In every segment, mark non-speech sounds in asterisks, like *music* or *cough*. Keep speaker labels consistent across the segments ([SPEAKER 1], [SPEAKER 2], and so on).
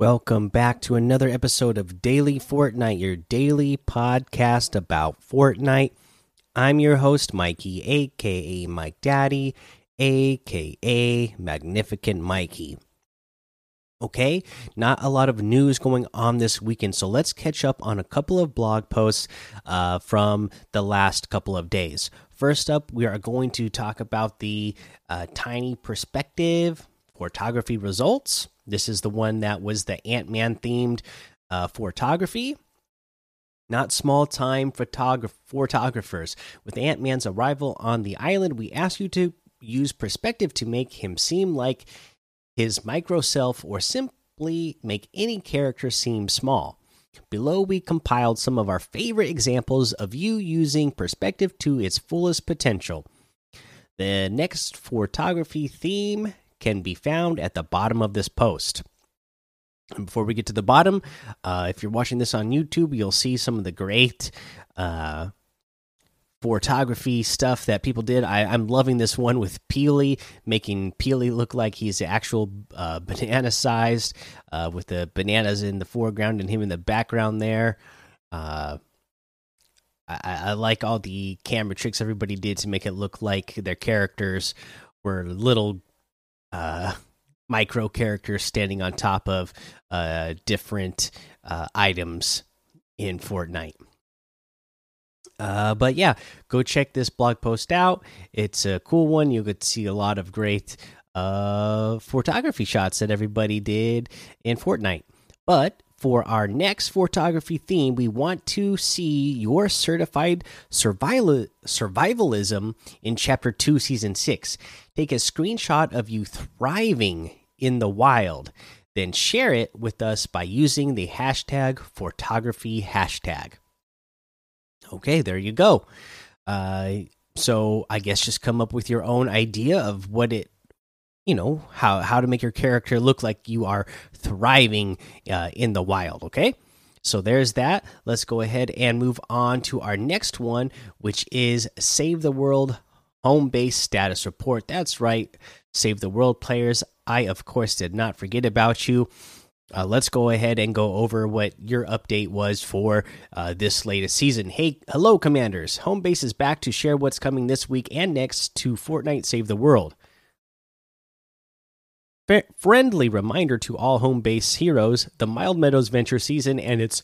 [SPEAKER 1] Welcome back to another episode of Daily Fortnite, your daily podcast about Fortnite. I'm your host, Mikey, aka Mike Daddy, aka Magnificent Mikey. Okay, not a lot of news going on this weekend, so let's catch up on a couple of blog posts uh, from the last couple of days. First up, we are going to talk about the uh, tiny perspective photography results. This is the one that was the Ant Man themed uh, photography. Not small time photograph photographers. With Ant Man's arrival on the island, we ask you to use perspective to make him seem like his micro self or simply make any character seem small. Below, we compiled some of our favorite examples of you using perspective to its fullest potential. The next photography theme can be found at the bottom of this post. And before we get to the bottom, uh, if you're watching this on YouTube, you'll see some of the great uh, photography stuff that people did. I, am loving this one with Peely, making Peely look like he's actual uh, *laughs* banana sized, uh, with the bananas in the foreground and him in the background there. Uh, I, I, like all the camera tricks everybody did to make it look like their characters were little uh, micro characters standing on top of uh, different uh, items in Fortnite. Uh, but yeah, go check this blog post out. It's a cool one. You could see a lot of great uh, photography shots that everybody did in Fortnite. But for our next photography theme, we want to see your certified survival survivalism in Chapter 2, Season 6. Take a screenshot of you thriving in the wild, then share it with us by using the hashtag photography hashtag. Okay, there you go. Uh, so I guess just come up with your own idea of what it you know how how to make your character look like you are thriving uh, in the wild okay? So there's that. Let's go ahead and move on to our next one which is save the world home base status report. That's right. Save the world players. I of course did not forget about you. Uh, let's go ahead and go over what your update was for uh, this latest season. Hey, hello, commanders. Home base is back to share what's coming this week and next to Fortnite Save the World friendly reminder to all home base heroes the Mild Meadows Venture season and its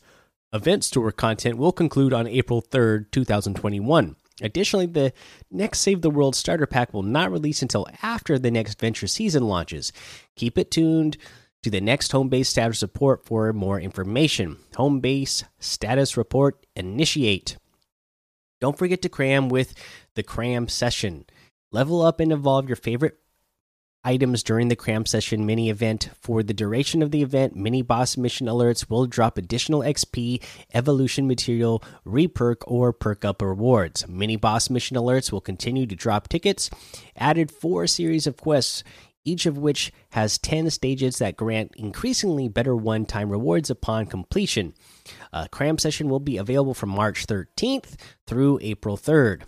[SPEAKER 1] event store content will conclude on April 3rd, 2021. Additionally, the next Save the World starter pack will not release until after the next Venture season launches. Keep it tuned to the next home base status report for more information. Home base status report initiate. Don't forget to cram with the cram session. Level up and evolve your favorite items during the cram session mini event. For the duration of the event, mini boss mission alerts will drop additional XP, evolution material, reperk, or perk up rewards. Mini boss mission alerts will continue to drop tickets. Added four series of quests. Each of which has 10 stages that grant increasingly better one time rewards upon completion. A cram session will be available from March 13th through April 3rd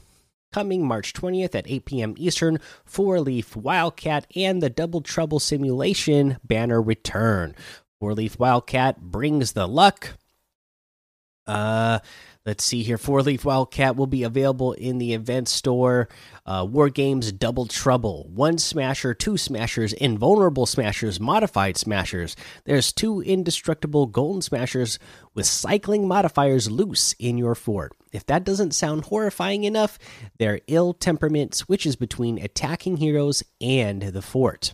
[SPEAKER 1] coming March 20th at 8 p.m. Eastern, Four Leaf Wildcat and the Double Trouble Simulation banner return. Four Leaf Wildcat brings the luck. Uh, let's see here. Four Leaf Wildcat will be available in the event store. Uh, War Games Double Trouble. One Smasher, two Smashers, Invulnerable Smashers, Modified Smashers. There's two indestructible Golden Smashers with cycling modifiers loose in your fort. If that doesn't sound horrifying enough, their ill temperament switches between attacking heroes and the fort.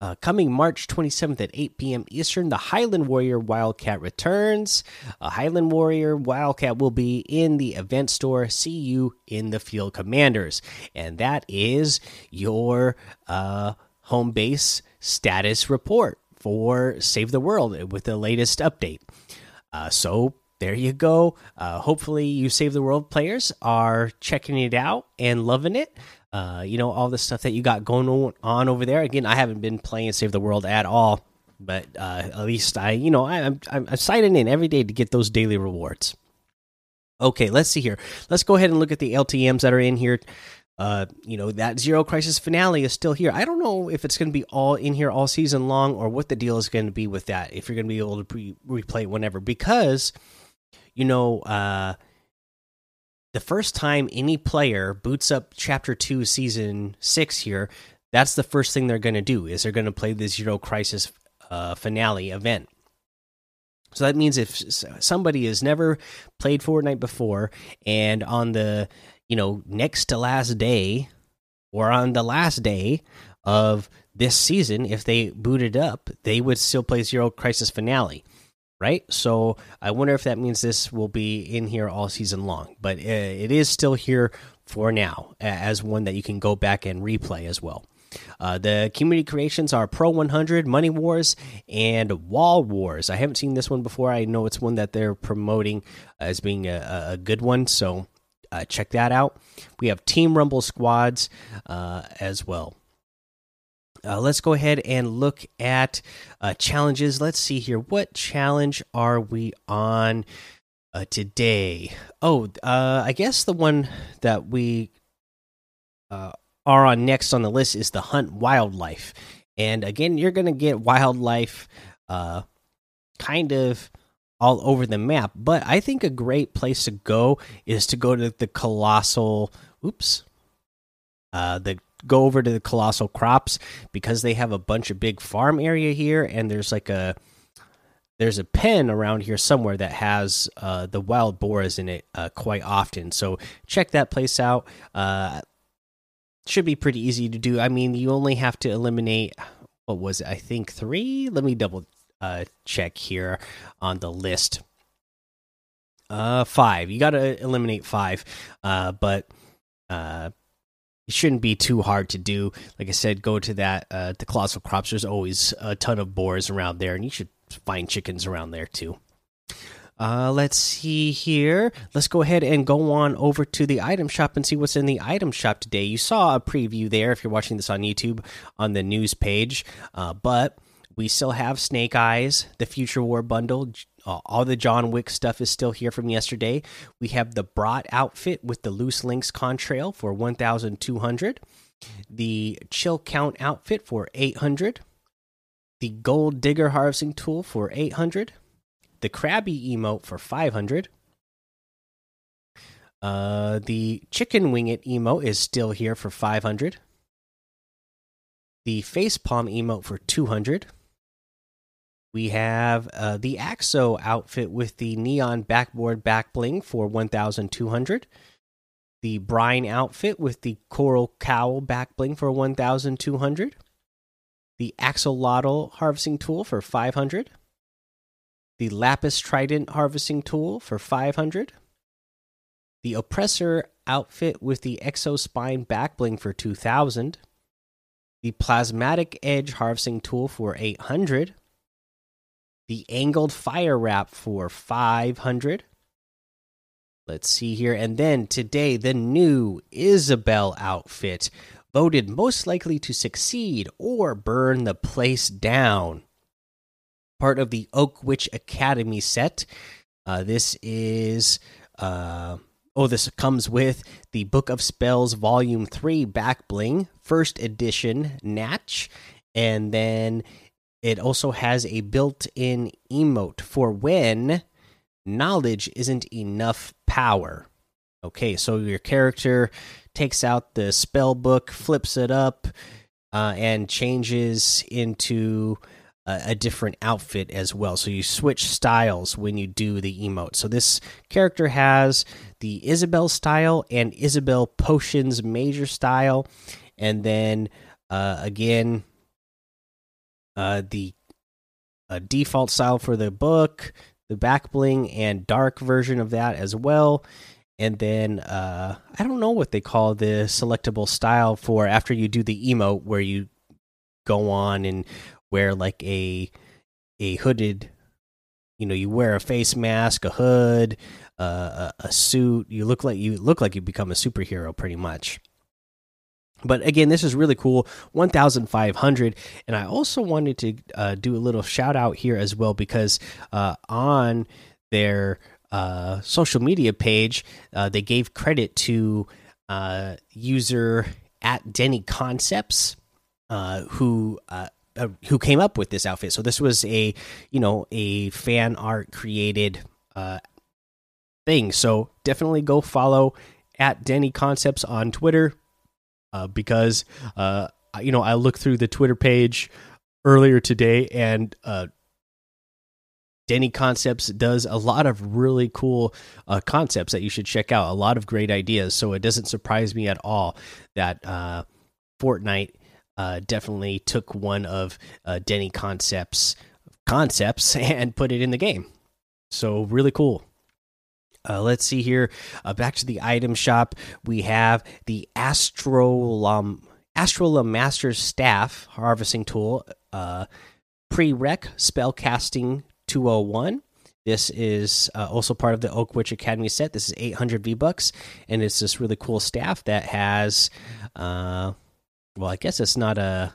[SPEAKER 1] Uh, coming March 27th at 8 p.m. Eastern, the Highland Warrior Wildcat returns. A Highland Warrior Wildcat will be in the event store. See you in the Field Commanders. And that is your uh, home base status report for Save the World with the latest update. Uh, so there you go. Uh, hopefully, you Save the World players are checking it out and loving it. Uh, you know, all the stuff that you got going on over there. Again, I haven't been playing Save the World at all, but uh, at least I, you know, I, am I'm, I'm signing in every day to get those daily rewards. Okay, let's see here. Let's go ahead and look at the LTMs that are in here. uh, you know that Zero Crisis finale is still here. I don't know if it's going to be all in here all season long or what the deal is going to be with that. If you're going to be able to replay whenever, because you know, uh, the first time any player boots up Chapter Two, Season Six here, that's the first thing they're going to do is they're going to play the Zero Crisis uh, finale event. So that means if somebody has never played Fortnite before and on the you know next to last day or on the last day of this season, if they booted up, they would still play Zero Crisis Finale, right? So I wonder if that means this will be in here all season long, but uh, it is still here for now as one that you can go back and replay as well. Uh, the community creations are Pro 100, Money Wars, and Wall Wars. I haven't seen this one before. I know it's one that they're promoting as being a, a good one, so uh, check that out. We have Team Rumble squads uh, as well. Uh, let's go ahead and look at uh, challenges. Let's see here. What challenge are we on uh, today? Oh, I guess the one that we are on next on the list is the hunt wildlife. And again, you're going to get wildlife uh, kind of all over the map. But I think a great place to go is to go to the colossal. Oops. Uh, the go over to the colossal crops because they have a bunch of big farm area here, and there's like a there's a pen around here somewhere that has uh, the wild boars in it uh, quite often. So check that place out. Uh, should be pretty easy to do. I mean, you only have to eliminate what was it? I think three. Let me double uh, check here on the list. Uh, five. You got to eliminate five, uh, but uh, it shouldn't be too hard to do. Like I said, go to that uh, the colossal crops. There's always a ton of boars around there, and you should find chickens around there too. Uh, let's see here. Let's go ahead and go on over to the item shop and see what's in the item shop today. You saw a preview there if you're watching this on YouTube on the news page, uh, but we still have Snake Eyes, the Future War bundle. Uh, all the John Wick stuff is still here from yesterday. We have the Brat outfit with the Loose Links contrail for 1,200, the Chill Count outfit for 800, the Gold Digger harvesting tool for 800 the Krabby emote for 500. Uh, the Chicken Wing It emote is still here for 500. The Face Palm emote for 200. We have uh, the Axo outfit with the neon backboard back bling for 1,200. The Brine outfit with the coral cowl back bling for 1,200. The Axolotl harvesting tool for 500 the Lapis Trident harvesting tool for 500, the Oppressor outfit with the Exospine backbling for 2000, the Plasmatic Edge harvesting tool for 800, the Angled Fire Wrap for 500. Let's see here. And then today, the new Isabelle outfit voted most likely to succeed or burn the place down part of the Oak Witch Academy set. Uh, this is uh, oh, this comes with the Book of Spells Volume Three back bling, first edition Natch, and then it also has a built-in emote for when knowledge isn't enough power. Okay, so your character takes out the spell book, flips it up, uh, and changes into a, a, different outfit as well. So you switch styles when you do the emote. So this character has the Isabelle style and Isabelle Potions Major style, and then uh, again uh, the uh, default style for the book, the back bling, and dark version of that as well. And then uh, I don't know what they call the selectable style for after you do the emote, where you go on and wear like a a hooded you know you wear a face mask a hood uh, a, a suit you look like you look like you become a superhero pretty much but again this is really cool 1500 and i also wanted to uh, do a little shout out here as well because uh, on their uh, social media page uh, they gave credit to uh, user at Denny Concepts uh, who who came up with this outfit. So this was a you know a fan art created thing. So definitely go follow at Denny Concepts on Twitter uh, because uh, you know I looked through the Twitter page earlier today and uh, Denny Concepts does a lot of really cool uh, concepts that you should check out. A lot of great ideas. So it doesn't surprise me at all that uh, Fortnite uh, definitely took one of uh, Denny Concepts concepts *laughs* and put it in the game. So really cool. Uh, let's see here. Uh, back to the item shop. We have the Astrolum Astrolum Master Staff harvesting tool. Uh, Prereq spell casting 201. This is uh, also part of the Oak Witch Academy set. This is 800 V bucks, and it's this really cool staff that has uh, well, I guess it's not a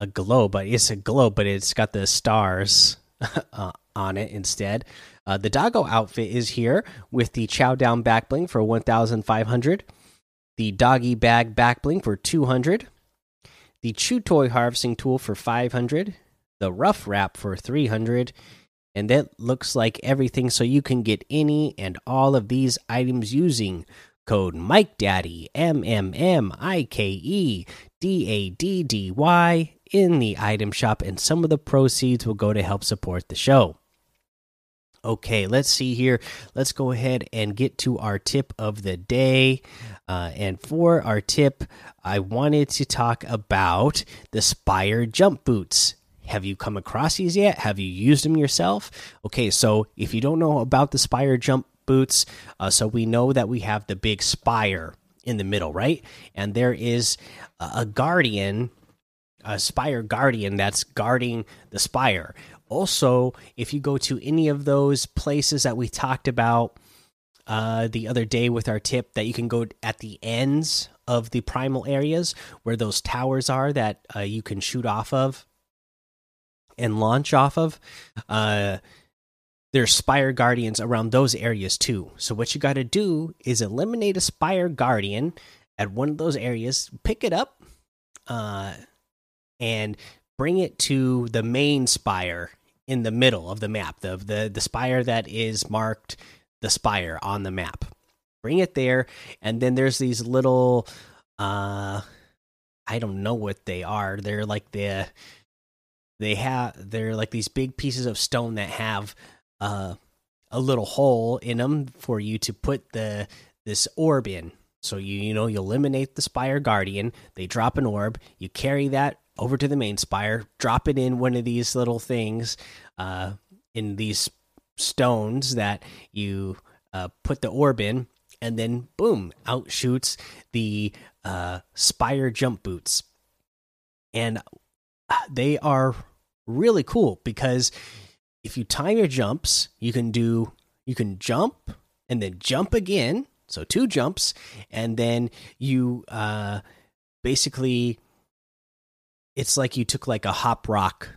[SPEAKER 1] a globe, but it's a globe, but it's got the stars *laughs* uh, on it instead. Uh, the doggo outfit is here with the chow down back bling for 1,500, the doggy bag back bling for 200, the chew toy harvesting tool for 500, the rough wrap for 300, and that looks like everything. So you can get any and all of these items using Code Mike Daddy M M M I K E D A D D Y in the item shop, and some of the proceeds will go to help support the show. Okay, let's see here. Let's go ahead and get to our tip of the day. Uh, and for our tip, I wanted to talk about the Spire jump boots. Have you come across these yet? Have you used them yourself? Okay, so if you don't know about the Spire jump boots. Uh, so we know that we have the big spire in the middle, right? And there is a guardian, a spire guardian that's guarding the spire. Also, if you go to any of those places that we talked about uh, the other day with our tip, that you can go at the ends of the primal areas where those towers are that uh, you can shoot off of and launch off of. Uh, there's spire guardians around those areas too. So what you got to do is eliminate a spire guardian at one of those areas, pick it up, uh, and bring it to the main spire in the middle of the map. The the the spire that is marked the spire on the map. Bring it there, and then there's these little, uh, I don't know what they are. They're like the they have they're like these big pieces of stone that have uh, a little hole in them for you to put the this orb in. So you you know you eliminate the spire guardian. They drop an orb. You carry that over to the main spire. Drop it in one of these little things, uh, in these stones that you uh, put the orb in, and then boom, out shoots the uh, spire jump boots, and uh, they are really cool because if you time your jumps, you can do you can jump and then jump again, so two jumps, and then you uh basically it's like you took like a hop rock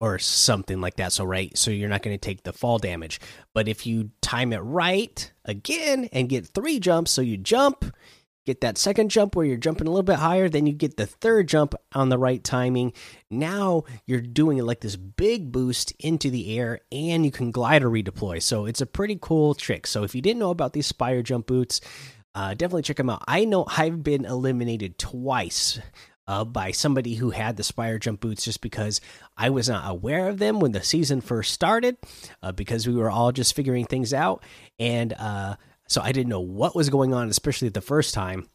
[SPEAKER 1] or something like that. So right, so you're not going to take the fall damage. But if you time it right again and get three jumps, so you jump, get that second jump where you're jumping a little bit higher, then you get the third jump on the right timing. Now you're doing it like this big boost into the air, and you can glide or redeploy. So it's a pretty cool trick. So if you didn't know about these Spire jump boots, uh, definitely check them out. I know I've been eliminated twice uh, by somebody who had the Spire Jump boots just because I was not aware of them when the season first started, uh, because we were all just figuring things out. And uh, so I didn't know what was going on, especially the first time.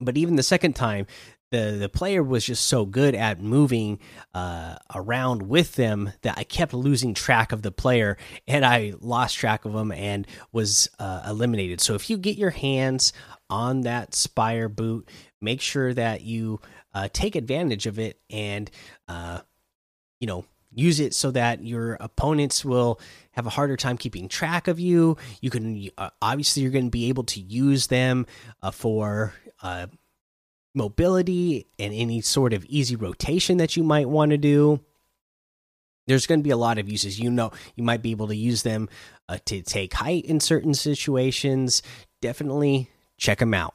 [SPEAKER 1] But even the second time, the the player was just so good at moving uh, around with them that I kept losing track of the player, and I lost track of them and was uh, eliminated. So if you get your hands on that Spire boot, make sure that you uh, take advantage of it and uh, you know use it so that your opponents will have a harder time keeping track of you. You can uh, obviously you're going to be able to use them uh, for uh, mobility and any sort of easy rotation that you might want to do. There's going to be a lot of uses. You know, you might be able to use them uh, to take height in certain situations. Definitely check them out.